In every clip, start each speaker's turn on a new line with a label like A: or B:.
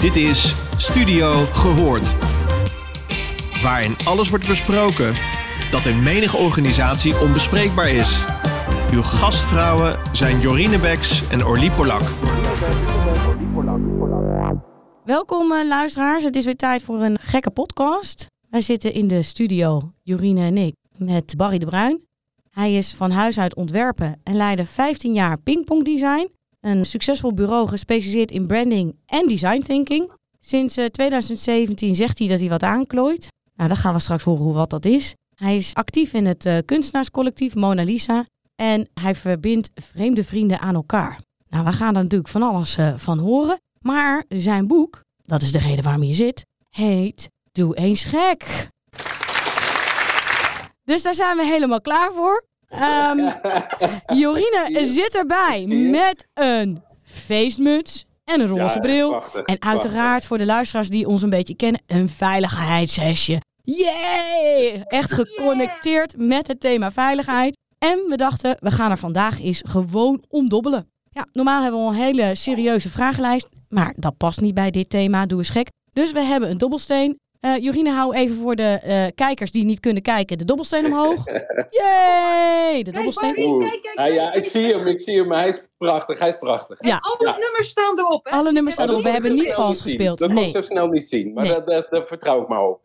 A: Dit is Studio Gehoord. Waarin alles wordt besproken dat in menige organisatie onbespreekbaar is. Uw gastvrouwen zijn Jorine Beks en Orlie Polak.
B: Welkom eh, luisteraars, het is weer tijd voor een gekke podcast. Wij zitten in de studio, Jorine en ik, met Barry de Bruin. Hij is van huis uit ontwerpen en leidde 15 jaar Pingpong Design. Een succesvol bureau gespecialiseerd in branding en design thinking. Sinds eh, 2017 zegt hij dat hij wat aanklooit. Nou, dan gaan we straks horen hoe wat dat is. Hij is actief in het eh, kunstenaarscollectief Mona Lisa. En hij verbindt vreemde vrienden aan elkaar. Nou, we gaan er natuurlijk van alles eh, van horen. Maar zijn boek, dat is de reden waarom je zit, heet Doe eens gek. Dus daar zijn we helemaal klaar voor. Ehm, Jorine zit erbij met een feestmuts en een roze
C: Ja,
B: bril.
C: prachtig,
B: En uiteraard voor de luisteraars die ons een beetje kennen, een veiligheidshesje. Yay! Echt geconnecteerd met het thema veiligheid. En we dachten, we gaan er vandaag eens gewoon omdobbelen. Ja, normaal hebben we een hele serieuze vragenlijst. Maar dat past niet bij dit thema, doe eens gek. Dus we hebben een dobbelsteen. Eh Jorine, hou even voor de eh, kijkers die niet kunnen kijken de dobbelsteen omhoog. Yay! De dobbelsteen.
D: Kijk, kijk,
C: Ah, ja, ik zie hem, ik zie hem. Hij is prachtig, hij is prachtig.
B: Ja.
D: Alle
C: Ja.
D: nummers staan erop, hè?
B: Alle nummers staan erop. We hebben niet vals gespeeld.
C: Dat kon ik
B: Nee.
C: zo snel niet zien, maar
B: Nee.
C: dat, dat, daar vertrouw ik maar op.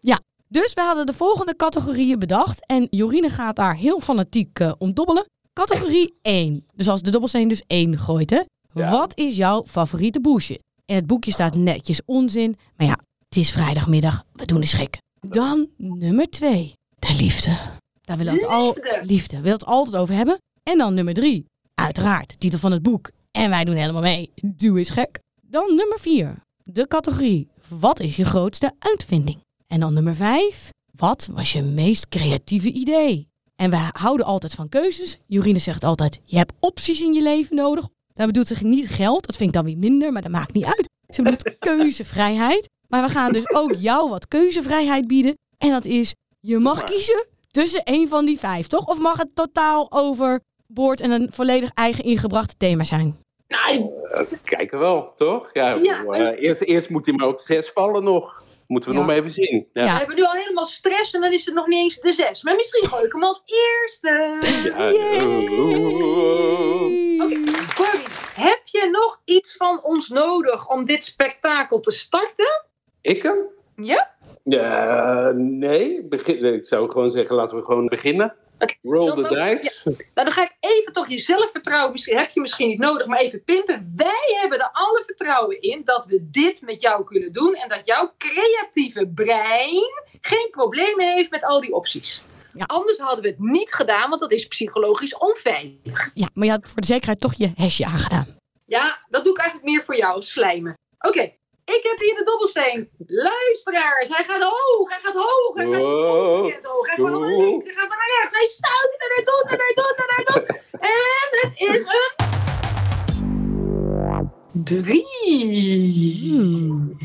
B: Dus we hadden de volgende categorieën bedacht. En Jorine gaat daar heel fanatiek eh, om dobbelen. Categorie 1. Dus als de dobbelsteen dus 1 gooit, hè.
C: Ja.
B: Wat is jouw favoriete bullshit? In het boekje staat netjes onzin. Maar ja, het is vrijdagmiddag. We doen eens gek. Dan nummer 2. De liefde. Daar willen we het al...
D: Liefde.
B: We het altijd over hebben. En dan nummer 3. Uiteraard, titel van het boek. En wij doen helemaal mee. Doe eens gek. Dan nummer 4. De categorie. Wat is je grootste uitvinding? En dan nummer 5. Wat was je meest creatieve idee? En we houden altijd van keuzes. Jorine zegt altijd, je hebt opties in je leven nodig. Dat bedoelt zich niet geld, dat vind ik dan weer minder, maar dat maakt niet uit. Ze bedoelt keuzevrijheid. Maar we gaan dus ook jou wat keuzevrijheid bieden. En dat is, je mag kiezen tussen één van die vijf, toch? Of mag het totaal overboord en een volledig eigen ingebracht thema zijn?
D: Nee,
C: Eh, kijken wel, toch? Ja,
D: Ja,
C: eh, eerst, eerst moet hij maar op zes vallen nog. Moeten we
B: Ja.
C: nog maar even zien. Ja.
B: Ja.
D: we hebben nu al helemaal stress en dan is het nog niet eens de zes. Maar misschien gooi ik hem als eerste.
C: Ja,
B: Yay!
D: Oké, Barry, heb je nog iets van ons nodig om dit spektakel te starten?
C: Ik hem?
D: Ja?
C: Ja, nee. Begin, ik zou gewoon zeggen, laten we gewoon beginnen. Roll
D: dan
C: the dice.
D: Nou, dan ga ik even toch je zelfvertrouwen, misschien heb je misschien niet nodig, maar even pimpen. Wij hebben er alle vertrouwen in dat we dit met jou kunnen doen en dat jouw creatieve brein geen problemen heeft met al die opties.
B: Ja.
D: Anders hadden we het niet gedaan, want dat is psychologisch onveilig.
B: Ja, maar je had voor de zekerheid toch je hesje aangedaan.
D: Ja, dat doe ik eigenlijk meer voor jou, slijmen. Oké, ik heb hier de dobbelsteen. Luisteraars, hij gaat hoog, hij gaat hoog, hij gaat hoog. Hij gaat naar links, hij gaat naar rechts, hij stuit en hij doet en hij doet en hij doet. En het is een... Drie.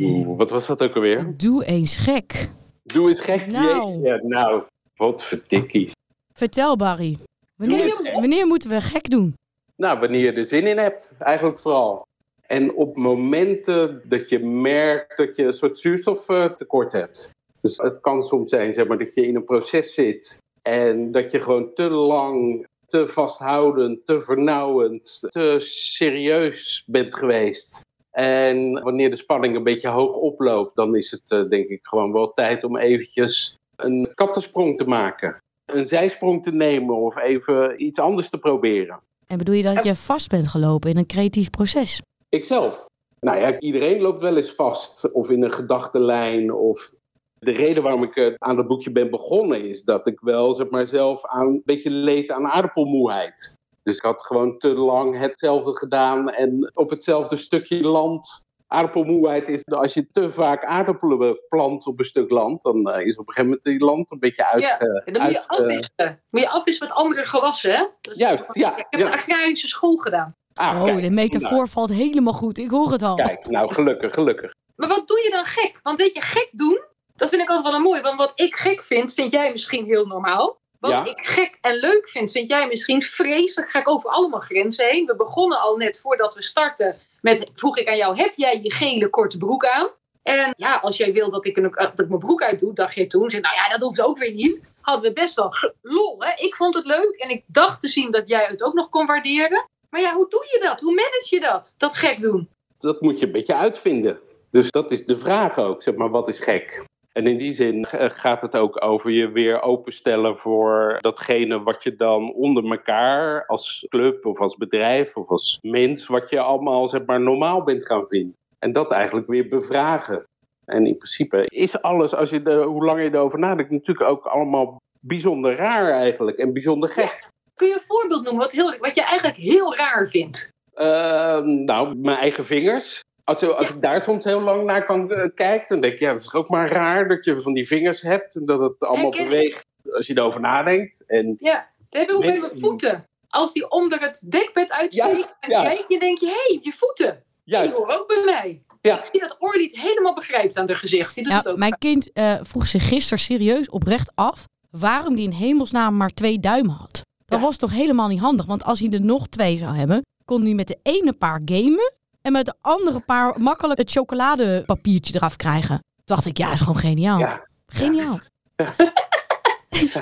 C: Oeh, wat was dat ook alweer?
B: Doe eens gek.
C: Doe eens gek.
B: Nou.
C: Ja, nou, wat verdikkie.
B: Vertel Barry. Wanneer, wanneer moeten we gek doen?
C: Nou, wanneer je er zin in hebt, eigenlijk vooral. En op momenten dat je merkt dat je een soort zuurstoftekort hebt. Dus het kan soms zijn zeg maar, dat je in een proces zit en dat je gewoon te lang, te vasthoudend, te vernauwend, te serieus bent geweest. En wanneer de spanning een beetje hoog oploopt, dan is het eh, denk ik gewoon wel tijd om eventjes een kattensprong te maken. Een zijsprong te nemen of even iets anders te proberen.
B: En bedoel je dat je vast bent gelopen in een creatief proces?
C: Ikzelf. Nou ja, iedereen loopt wel eens vast. Of in een gedachtenlijn. Of de reden waarom ik eh, aan dat boekje ben begonnen is dat ik wel zeg maar, zelf aan, een beetje leed aan aardappelmoeheid. Dus ik had gewoon te lang hetzelfde gedaan en op hetzelfde stukje land. Aardappelmoeheid is als je te vaak aardappelen plant op een stuk land, dan eh, is op een gegeven moment die land een beetje uit.
D: Ja,
C: eh,
D: dan moet je
C: uit,
D: afwisselen. Moet je afwisselen met andere gewassen, hè? Is-
C: Juist, ja,
D: Ik heb
C: ja.
D: een agrarische school gedaan.
C: Ah,
B: oh,
C: kijk,
B: de metafoor
C: nou,
B: valt helemaal goed. Ik hoor het al.
C: kijk, nou gelukkig, gelukkig.
D: Maar wat doe je dan gek? Want weet je, gek doen, dat vind ik altijd wel een mooi. Want wat ik gek vind, vind jij misschien heel normaal. Wat
C: Ja.
D: ik gek en leuk vind, vind jij misschien vreselijk. Ga ik over allemaal grenzen heen. We begonnen al net voordat we starten met, vroeg ik aan jou, heb jij je gele korte broek aan? En ja, als jij wil dat ik, een, dat ik mijn broek uitdoe, dacht je toen. Zei, nou ja, dat hoeft ook weer niet. Hadden we best wel lol, hè? Ik vond het leuk en ik dacht te zien dat jij het ook nog kon waarderen. Maar ja, hoe doe je dat? Hoe manage je dat? Dat gek doen.
C: Dat moet je een beetje uitvinden. Dus dat is de vraag ook, zeg maar, wat is gek? En in die zin eh, gaat het ook over je weer openstellen voor datgene wat je dan onder elkaar als club of als bedrijf of als mens, wat je allemaal zeg maar normaal bent gaan vinden. En dat eigenlijk weer bevragen. En in principe is alles, als je er, hoe langer je erover nadenkt, natuurlijk ook allemaal bijzonder raar eigenlijk en bijzonder gek.
D: Kun je een voorbeeld noemen wat, heel, wat je eigenlijk heel raar vindt?
C: Eh, nou, mijn eigen vingers. Als, als ik daar soms heel lang naar kan eh, kijken, dan denk ik, ja, dat is ook maar raar dat je van die vingers hebt en dat het allemaal
D: Herken
C: beweegt als je erover nadenkt. En
D: Ja, dat heb ik ook bij mijn voeten. Als die onder het dekbed uitsteekt, dan
C: ja.
D: kijk je en denk je, hé, hey, je voeten. Die horen ook bij mij.
C: Ja.
D: Ik zie dat Orly het helemaal begrijpt aan haar gezicht. Die doet het ook.
B: mijn kind eh, vroeg zich gisteren serieus oprecht af waarom die in hemelsnaam maar twee duimen had. Dat
C: Ja.
B: was toch helemaal niet handig, want als hij er nog twee zou hebben, kon hij met de ene paar gamen en met de andere paar makkelijk het chocoladepapiertje eraf krijgen. Toen dacht ik, ja, is gewoon geniaal.
C: Ja.
B: Geniaal.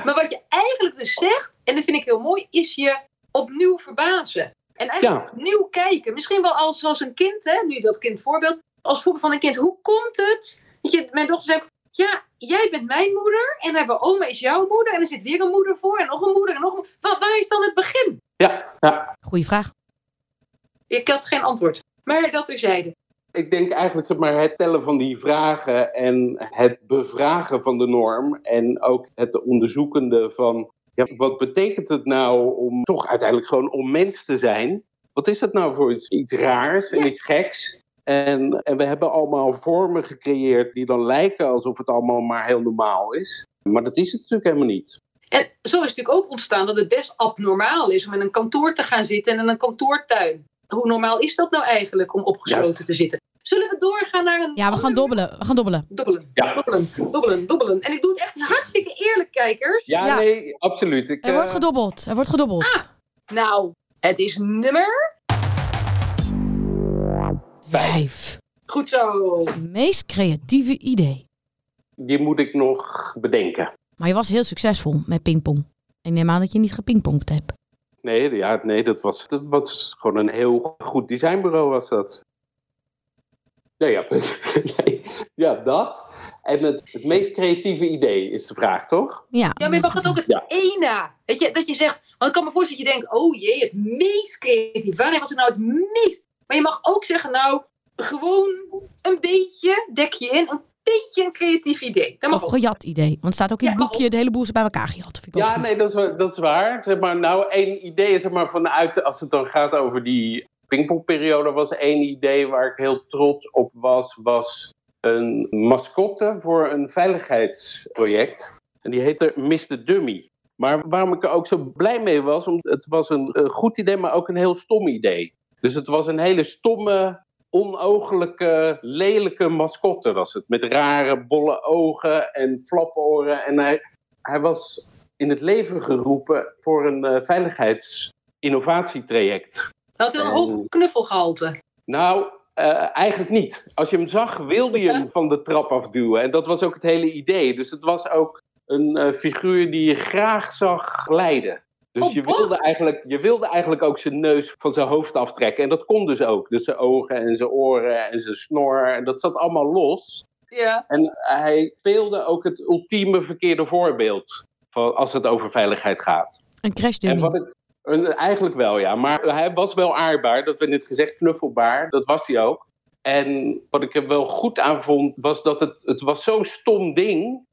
D: Maar wat je eigenlijk dus zegt, en dat vind ik heel mooi, is je opnieuw verbazen. En eigenlijk
C: Ja.
D: opnieuw kijken. Misschien wel als, als een kind, hè, nu dat kind voorbeeld. Als voorbeeld van een kind, hoe komt het? Weet je, mijn dochter zei, ook, ja, jij bent mijn moeder. En hebben oma is jouw moeder. En er zit weer een moeder voor. En nog een moeder en nog een moeder. Waar, waar is dan het begin?
C: ja, ja.
B: Goeie vraag.
D: Ik had geen antwoord. Maar dat terzijde.
C: Ik denk eigenlijk zeg maar, het tellen van die vragen en het bevragen van de norm en ook het onderzoekende van ja, wat betekent het nou om toch uiteindelijk gewoon om mens te zijn? Wat is dat nou voor iets, iets raars en
D: Ja.
C: iets geks? En, en we hebben allemaal vormen gecreëerd die dan lijken alsof het allemaal maar heel normaal is. Maar dat is het natuurlijk helemaal niet.
D: En zo is het natuurlijk ook ontstaan dat het best abnormaal is om in een kantoor te gaan zitten en in een kantoortuin. Hoe normaal is dat nou eigenlijk om opgesloten
C: Juist.
D: te zitten? Zullen we doorgaan naar een.
B: Ja, we gaan dobbelen. We gaan dobbelen.
D: Dobbelen,
C: Ja.
D: dobbelen, dobbelen, dobbelen. En ik doe het echt hartstikke eerlijk, kijkers.
C: Ja,
B: Ja.
C: nee, absoluut. Ik,
B: Er wordt
C: eh,
B: gedobbeld. Er wordt gedobbeld.
D: Nou, het is nummer.
B: Vijf.
D: Goed zo.
B: Meest creatieve idee.
C: die moet ik nog bedenken.
B: Maar je was heel succesvol met pingpong. Ik neem aan dat je niet gepingpongd hebt.
C: Nee, ja, nee dat, was, dat was gewoon een heel goed designbureau was dat. Nee, ja, nee, ja dat. En het, het meest creatieve idee is de vraag, toch?
B: Ja,
D: Ja, maar je mag het ook het
C: Ja.
D: ene. Weet je, dat je zegt. Want ik kan me voorstellen dat je denkt: oh jee, het meest creatief. Wanneer was het nou het meest? Maar je mag ook zeggen: nou, gewoon een beetje, dek je in, een beetje een creatief idee. Dat mag
B: Of gejat idee. Want het staat ook in
D: Ja,
B: het boekje, de hele boel is bij elkaar gejat. Vind ik ook
C: Ja, nee, dat is, dat is waar. Zeg maar, nou, één idee, zeg maar, vanuit, als het dan gaat over die pingpongperiode, was één idee waar ik heel trots op was, was een mascotte voor een veiligheidsproject. En die heette Mr. Dummy. Maar waarom ik er ook zo blij mee was, omdat het was een, een goed idee, maar ook een heel stom idee. Dus het was een hele stomme, onogelijke, lelijke mascotte was het. Met rare, bolle ogen en flaporen. En hij, hij was in het leven geroepen voor een eh, veiligheidsinnovatietraject.
D: Had hij een
C: En-
D: hoog knuffelgehalte?
C: Nou, eh, eigenlijk niet. Als je hem zag, wilde je hem van de trap afduwen. En dat was ook het hele idee. Dus het was ook een eh, figuur die je graag zag glijden. Dus
D: Oh,
C: je,
D: wat?
C: wilde eigenlijk, je wilde eigenlijk ook zijn neus van zijn hoofd aftrekken. En dat kon dus ook. Dus zijn ogen en zijn oren en zijn snor. En dat zat allemaal los.
D: Ja.
C: En hij speelde ook het ultieme verkeerde voorbeeld. Van als het over veiligheid gaat.
B: Een crash
C: En wat ik, een- eigenlijk wel, ja. Maar hij was wel aardbaar. Dat werd net gezegd, knuffelbaar. Dat was hij ook. En wat ik er wel goed aan vond, was dat het, het was zo'n stom ding.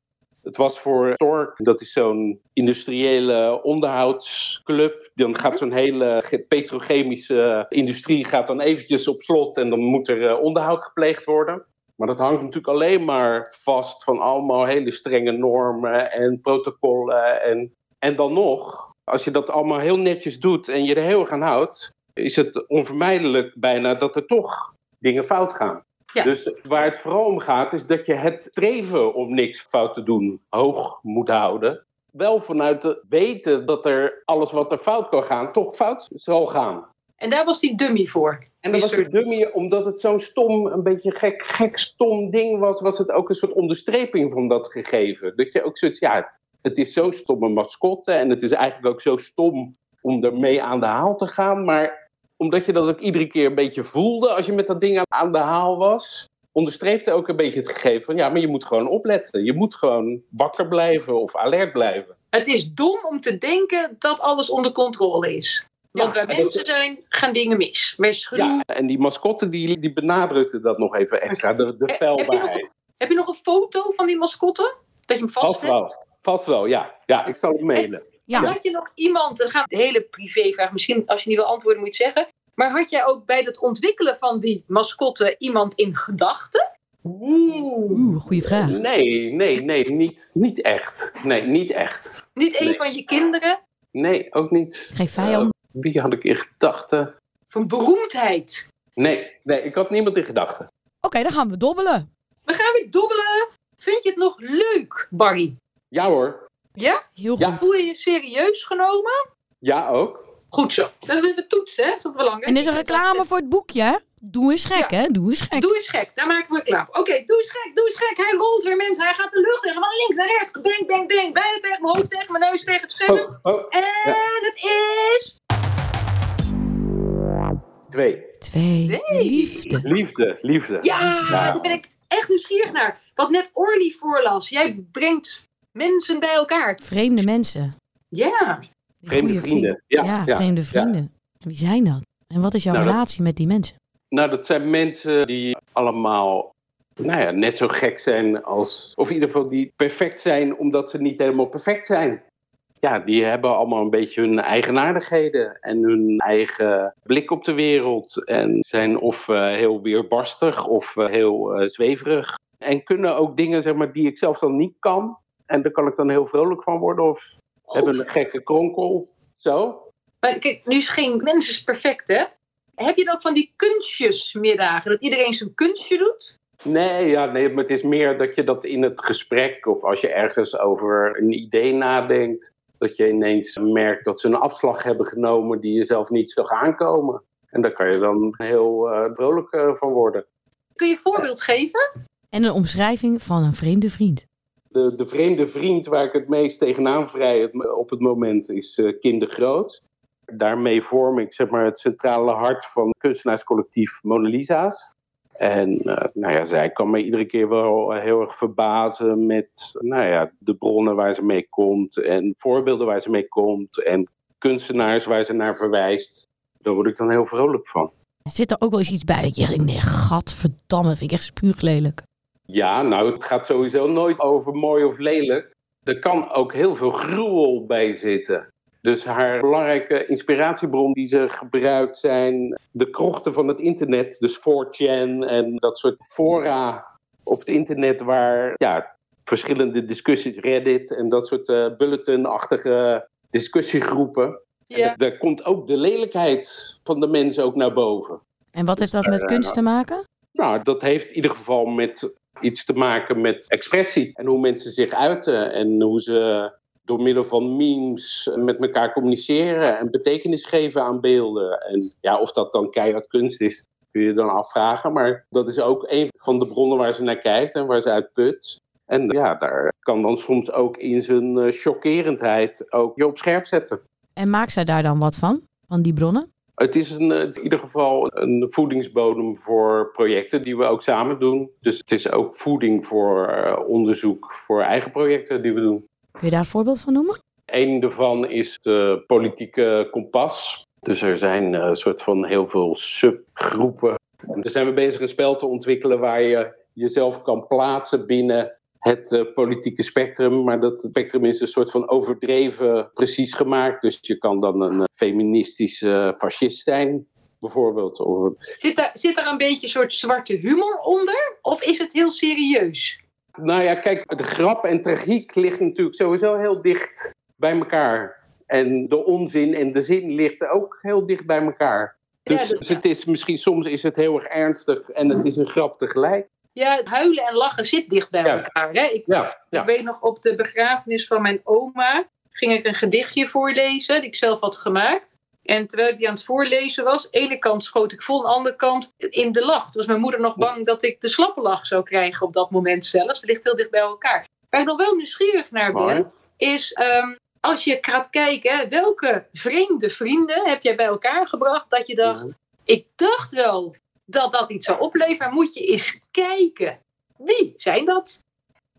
C: Het was voor Tork, dat is zo'n industriële onderhoudsclub. Dan gaat zo'n hele petrochemische industrie gaat dan eventjes op slot en dan moet er eh, onderhoud gepleegd worden. Maar dat hangt natuurlijk alleen maar vast van allemaal hele strenge normen en protocollen. En, en dan nog, als je dat allemaal heel netjes doet en je er heel erg aan houdt, is het onvermijdelijk bijna dat er toch dingen fout gaan.
D: Ja.
C: Dus waar het vooral om gaat, is dat je het streven om niks fout te doen hoog moet houden. Wel vanuit het weten dat er alles wat er fout kan gaan, toch fout zal gaan.
D: En daar was die dummy voor.
C: En dan was het dummy, omdat het zo'n stom, een beetje gek, gek stom ding was, was het ook een soort onderstreping van dat gegeven. Dat je ook zoiets, ja, het is zo'n stomme mascotte en het is eigenlijk ook zo stom om ermee aan de haal te gaan. Maar omdat je dat ook iedere keer een beetje voelde als je met dat ding aan- de haal was, onderstreepte ook een beetje het gegeven van, ja, maar je moet gewoon opletten. Je moet gewoon wakker blijven of alert blijven.
D: Het is dom om te denken dat alles onder controle is. Want
C: Ja, dat-
D: mensen zijn, gaan dingen mis.
C: Ja, en die mascotte die, die benadrukte dat nog even extra, de, de
D: Heb je nog-
C: feilbaarheid.
D: Heb je nog een foto van die mascotte? Dat je hem vast
C: Vast wel, vast wel, ja. Ja, ik zal het mailen.
B: Ja.
D: En had je nog iemand, dan gaat de hele privévraag, misschien als je niet wil antwoorden moet je het zeggen. Maar had jij ook bij het ontwikkelen van die mascotte iemand in gedachten? Oeh.
B: Oeh, goede vraag.
C: Nee, nee, nee, niet, niet echt. Nee, niet echt.
D: Niet een
C: Nee.
D: van je kinderen?
C: Nee, ook niet.
B: Geen vijand.
C: Eh, wie had ik in gedachten?
D: Van beroemdheid.
C: Nee, nee, ik had niemand in gedachten.
B: Oké, dan gaan we dobbelen.
D: We gaan weer dobbelen. Vind je het nog leuk, Barry?
C: Ja hoor.
D: Ja?
B: Heel
C: Ja.
B: goed.
D: Voel je je serieus genomen?
C: Ja ook.
D: Goed zo. Dat is even toetsen, hè? Dat is ook belangrijk.
B: En er is een reclame voor het boekje, hè? Doe eens gek, hè? Doe eens gek.
D: Doe eens gek, daar maken we klaar. voor. Oké, doe eens gek, doe eens gek. Hij rolt weer mensen. Hij gaat de lucht in. Van links naar rechts. Bang, bang, bang. Bijna tegen mijn hoofd, tegen mijn neus, tegen het scherm.
C: Oh, oh,
D: En het is...
C: twee.
B: Twee.
D: Twee.
B: Liefde.
C: Liefde, liefde.
D: Ja,
C: Ja.
D: daar ben ik echt nieuwsgierig naar. Wat net Orly voorlas. Jij brengt mensen bij elkaar.
B: Vreemde mensen.
D: Ja.
C: Vreemde vrienden.
B: Ja,
C: Ja, ja,
B: vreemde
C: ja.
B: vrienden. Wie zijn dat? En wat is jouw
C: Nou, dat-
B: relatie met die mensen?
C: Nou, dat zijn mensen die allemaal nou ja, net zo gek zijn als. Of in ieder geval die perfect zijn omdat ze niet helemaal perfect zijn. Ja, die hebben allemaal een beetje hun eigenaardigheden en hun eigen blik op de wereld. En zijn of eh, heel weerbarstig of eh, heel eh, zweverig. En kunnen ook dingen zeg maar, die ik zelf dan niet kan. En daar kan ik dan heel vrolijk van worden. Of hebben een gekke kronkel. Zo.
D: Maar kijk, nu is geen mens is perfect, hè? Heb je dan ook van die kunstjesmiddagen? Dat iedereen zijn kunstje doet?
C: Nee, ja, nee, maar het is meer dat je dat in het gesprek of als je ergens over een idee nadenkt, dat je ineens merkt dat ze een afslag hebben genomen die je zelf niet zag aankomen. En daar kan je dan heel eh, vrolijk eh, van worden.
D: Kun je een voorbeeld geven?
B: En een omschrijving van een vreemde vriend.
C: De, de vreemde vriend waar ik het meest tegenaan vrij op het moment is eh kindergroot. Daarmee vorm ik zeg maar, het centrale hart van kunstenaarscollectief Mona Lisa's. En eh, nou ja, zij kan me iedere keer wel heel erg verbazen met nou ja, de bronnen waar ze mee komt. En voorbeelden waar ze mee komt. En kunstenaars waar ze naar verwijst. Daar word ik dan heel vrolijk van.
B: Zit er ook wel eens iets bij dat je denkt, nee, gadverdamme, vind ik echt spuuglelijk.
C: Ja, nou, het gaat sowieso nooit over mooi of lelijk. Er kan ook heel veel gruwel bij zitten. Dus haar belangrijke inspiratiebron die ze gebruikt zijn de krochten van het internet. Dus 4chan en dat soort fora op het internet waar ja, verschillende discussies, Reddit en dat soort eh bulletin-achtige discussiegroepen.
D: Ja.
C: En daar komt ook de lelijkheid van de mensen ook naar boven.
B: En wat heeft dat met kunst te maken?
C: Nou, dat heeft in ieder geval met iets te maken met expressie en hoe mensen zich uiten en hoe ze door middel van memes met elkaar communiceren en betekenis geven aan beelden. En ja, of dat dan keihard kunst is, kun je dan afvragen. Maar dat is ook een van de bronnen waar ze naar kijkt en waar ze uit put. En ja, daar kan dan soms ook in zijn eh, chockerendheid ook je op scherp zetten.
B: En maakt zij daar dan wat van? Van die bronnen?
C: Het is een, in ieder geval een voedingsbodem voor projecten die we ook samen doen. Dus het is ook voeding voor eh, onderzoek voor eigen projecten die we doen.
B: Kun je daar een voorbeeld van noemen?
C: Eén daarvan is de politieke kompas. Dus er zijn eh, een soort van heel veel subgroepen. En daar zijn we bezig een spel te ontwikkelen waar je jezelf kan plaatsen binnen het eh, politieke spectrum. Maar dat spectrum is een soort van overdreven precies gemaakt. Dus je kan dan een eh, feministische fascist zijn, bijvoorbeeld. Of
D: Zit daar, zit daar een beetje een soort zwarte humor onder? Of is het heel serieus?
C: Nou ja, kijk, de grap en tragiek ligt natuurlijk sowieso heel dicht bij elkaar. En de onzin en de zin ligt ook heel dicht bij elkaar.
D: Ja,
C: Dus het is, misschien soms is het heel erg ernstig en het is een grap tegelijk.
D: Ja, huilen en lachen zit dicht bij
C: Ja.
D: elkaar. Hè? Ik,
C: Ja, ja.
D: ik weet nog, op de begrafenis van mijn oma ging ik een gedichtje voorlezen, die ik zelf had gemaakt. En terwijl ik die aan het voorlezen was, ene kant schoot ik vol, aan de andere kant in de lach. Toen was mijn moeder nog bang dat ik de slappe lach zou krijgen op dat moment zelfs. Het ligt heel dicht bij elkaar. Waar ik nog wel nieuwsgierig naar ben,
C: Mooi.
D: is ehm, als je gaat kijken, welke vreemde vrienden heb jij bij elkaar gebracht dat je dacht, ik dacht wel dat dat iets zou opleveren, moet je eens kijken. Wie zijn dat?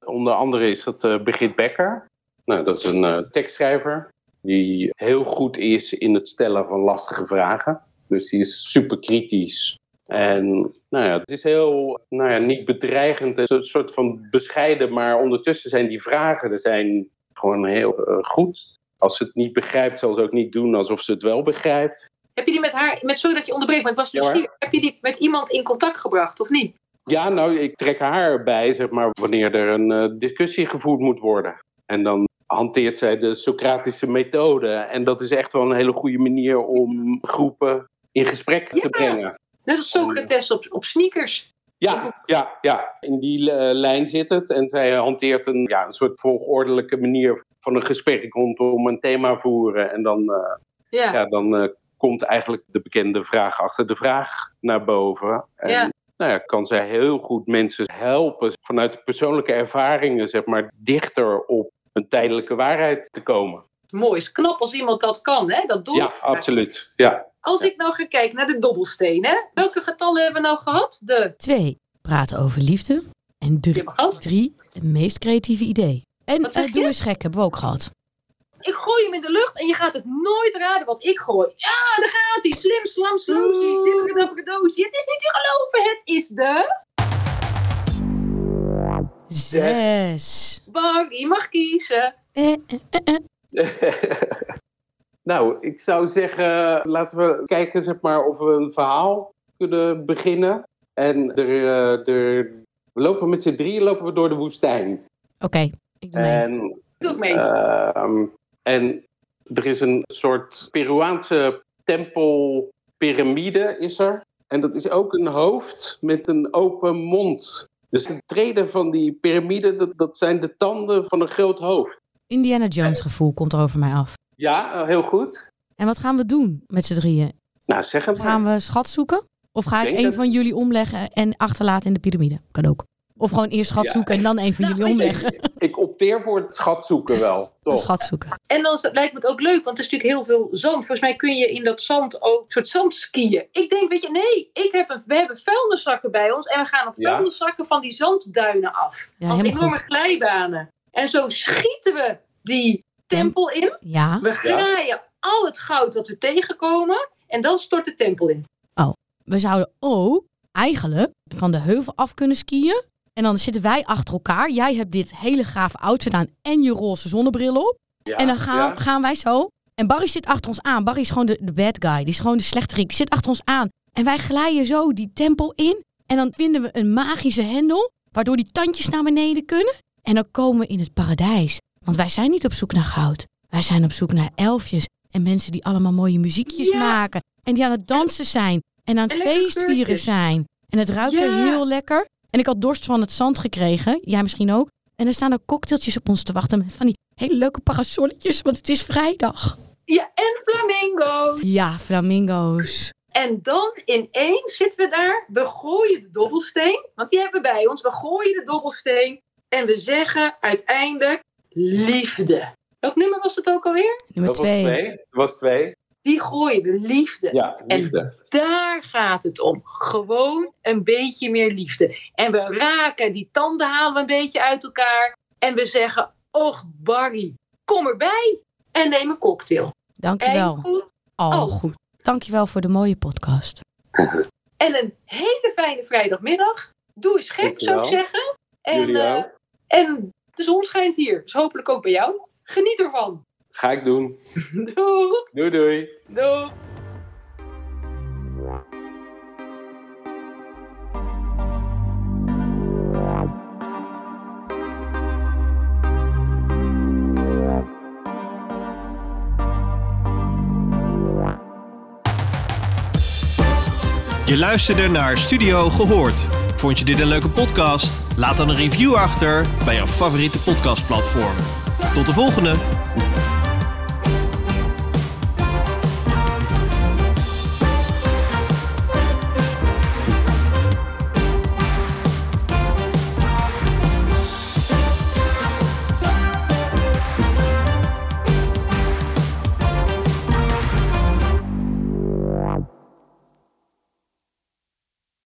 C: Onder andere is dat eh Brigitte Becker. Nou, dat is een eh, tekstschrijver die heel goed is in het stellen van lastige vragen. Dus die is super kritisch. En nou ja, het is heel, nou ja, niet bedreigend, een soort van bescheiden, maar ondertussen zijn die vragen er zijn gewoon heel eh, goed. Als ze het niet begrijpt, zal ze ook niet doen alsof ze het wel begrijpt.
D: Heb je die met haar, met, sorry dat je onderbreekt, maar ik was
C: Ja,
D: nieuwsgierig. Heb je die met iemand in contact gebracht of niet?
C: Ja, nou, ik trek haar erbij, zeg maar, wanneer er een eh, discussie gevoerd moet worden. En dan hanteert zij de Socratische methode. En dat is echt wel een hele goede manier om groepen in gesprek te brengen.
D: Net als Socrates op, op sneakers.
C: Ja, ja, ja. In die eh, lijn zit het. En zij hanteert een, ja, een soort volgordelijke manier van een gesprek rondom een thema voeren. En dan, eh,
D: Ja.
C: ja, dan komt eigenlijk de bekende vraag achter de vraag naar boven. En,
D: Ja.
C: Nou ja, kan zij heel goed mensen helpen vanuit persoonlijke ervaringen, zeg maar, dichter op een tijdelijke waarheid te komen.
D: Mooi. Is knap als iemand dat kan, hè? Dat
C: Ja,
D: doorvragen.
C: absoluut. Ja.
D: Als ik nou ga kijken naar de dobbelsteen, hè? Welke getallen hebben we nou gehad? De.
B: Twee, praten over liefde. En drie, drie het meest creatieve idee. En
D: Wat zeg
B: eh, doe
D: je?
B: eens gek, hebben we ook gehad.
D: Ik gooi hem in de lucht en je gaat het nooit raden wat ik gooi. Ja, daar gaat hij. Slim, slam, sloozie. Dibberdabberdozie. Het is niet te geloven. Het is de...
B: Zes.
D: Bang, die mag kiezen.
B: Eh, eh, eh, eh.
C: nou, ik zou zeggen, laten we kijken zeg maar, of we een verhaal kunnen beginnen. En er, er, we lopen met z'n drieën lopen we door de woestijn.
B: Oké, ik doe mee.
C: En
D: Doe ik mee.
C: Ehm, en er is een soort Peruaanse tempelpyramide is er. En dat is ook een hoofd met een open mond. Dus de treden van die piramide, dat, dat zijn de tanden van een groot hoofd.
B: Indiana Jones gevoel komt er over mij af.
C: Ja, heel goed.
B: En wat gaan we doen met z'n drieën?
C: Nou, zeg het maar.
B: Gaan we schat zoeken? Of ga ik
C: denk
B: een
C: dat-
B: van jullie omleggen en achterlaten in de piramide? Kan ook. Of gewoon eerst schat
C: Ja.
B: zoeken en dan een van
D: Nou,
B: jullie omleggen.
C: Ik opteer voor het schat zoeken wel, toch?
B: schat zoeken.
D: En dan lijkt me het ook leuk, want er is natuurlijk heel veel zand. Volgens mij kun je in dat zand ook een soort zand skiën. Ik denk, weet je, nee, ik heb een, we hebben vuilniszakken bij ons. En we gaan op
C: Ja.
D: vuilniszakken van die zandduinen af.
B: Ja,
D: als enorme
B: goed.
D: glijbanen. En zo schieten we die tempel in.
B: Ja,
D: We graaien al het goud dat we tegenkomen. En dan stort de tempel in.
B: we zouden ook eigenlijk van de heuvel af kunnen skiën. En dan zitten wij achter elkaar. Jij hebt dit hele gave outfit aan en je roze zonnebril op.
C: Ja,
B: En dan gaan,
C: ja.
B: gaan wij zo. En Barry zit achter ons aan. Barry is gewoon de, de bad guy. Die is gewoon de slechterik. Die zit achter ons aan. En wij glijden zo die tempel in. En dan vinden we een magische hendel. Waardoor die tandjes naar beneden kunnen. En dan komen we in het paradijs. Want wij zijn niet op zoek naar goud. Wij zijn op zoek naar elfjes. En mensen die allemaal mooie muziekjes
D: Ja.
B: maken. En die aan het dansen zijn. En aan het feestvieren zijn. En het ruikt er heel lekker. En ik had dorst van het zand gekregen. Jij misschien ook. En er staan ook cocktailtjes op ons te wachten. Met van die hele leuke parasolletjes. Want het is vrijdag.
D: Ja, en flamingo.
B: Ja, flamingo's.
D: En dan ineens zitten we daar. We gooien de dobbelsteen. Want die hebben we bij ons. We gooien de dobbelsteen. En we zeggen uiteindelijk liefde. Welk nummer was het ook alweer?
B: Nummer
C: Dat was
B: twee.
C: twee. Dat was twee.
D: Die gooien we liefde.
C: Ja, liefde.
D: Daar gaat het om. Gewoon een beetje meer liefde. En we raken die tanden halen we een beetje uit elkaar. En we zeggen: Och, Barry, kom erbij en neem een cocktail.
B: Dankjewel.
D: Eind goed.
B: Al
D: Oh.
B: goed. Dankjewel voor de mooie podcast.
D: En een hele fijne vrijdagmiddag. Doe eens gek, zou ik zeggen. En, eh,
C: ook.
D: en de zon schijnt hier. Dus hopelijk ook bij jou. Geniet ervan.
C: Ga ik doen.
D: Doei.
C: Doei doei.
D: Doei.
A: Je luisterde naar Studio Gehoord. Vond je dit een leuke podcast? Laat dan een review achter bij jouw favoriete podcastplatform. Tot de volgende!